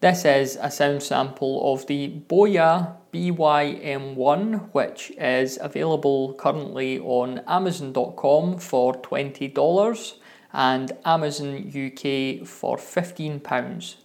This is a sound sample of the Boya BYM1, which is available currently on Amazon.com for $20 and Amazon UK for £15.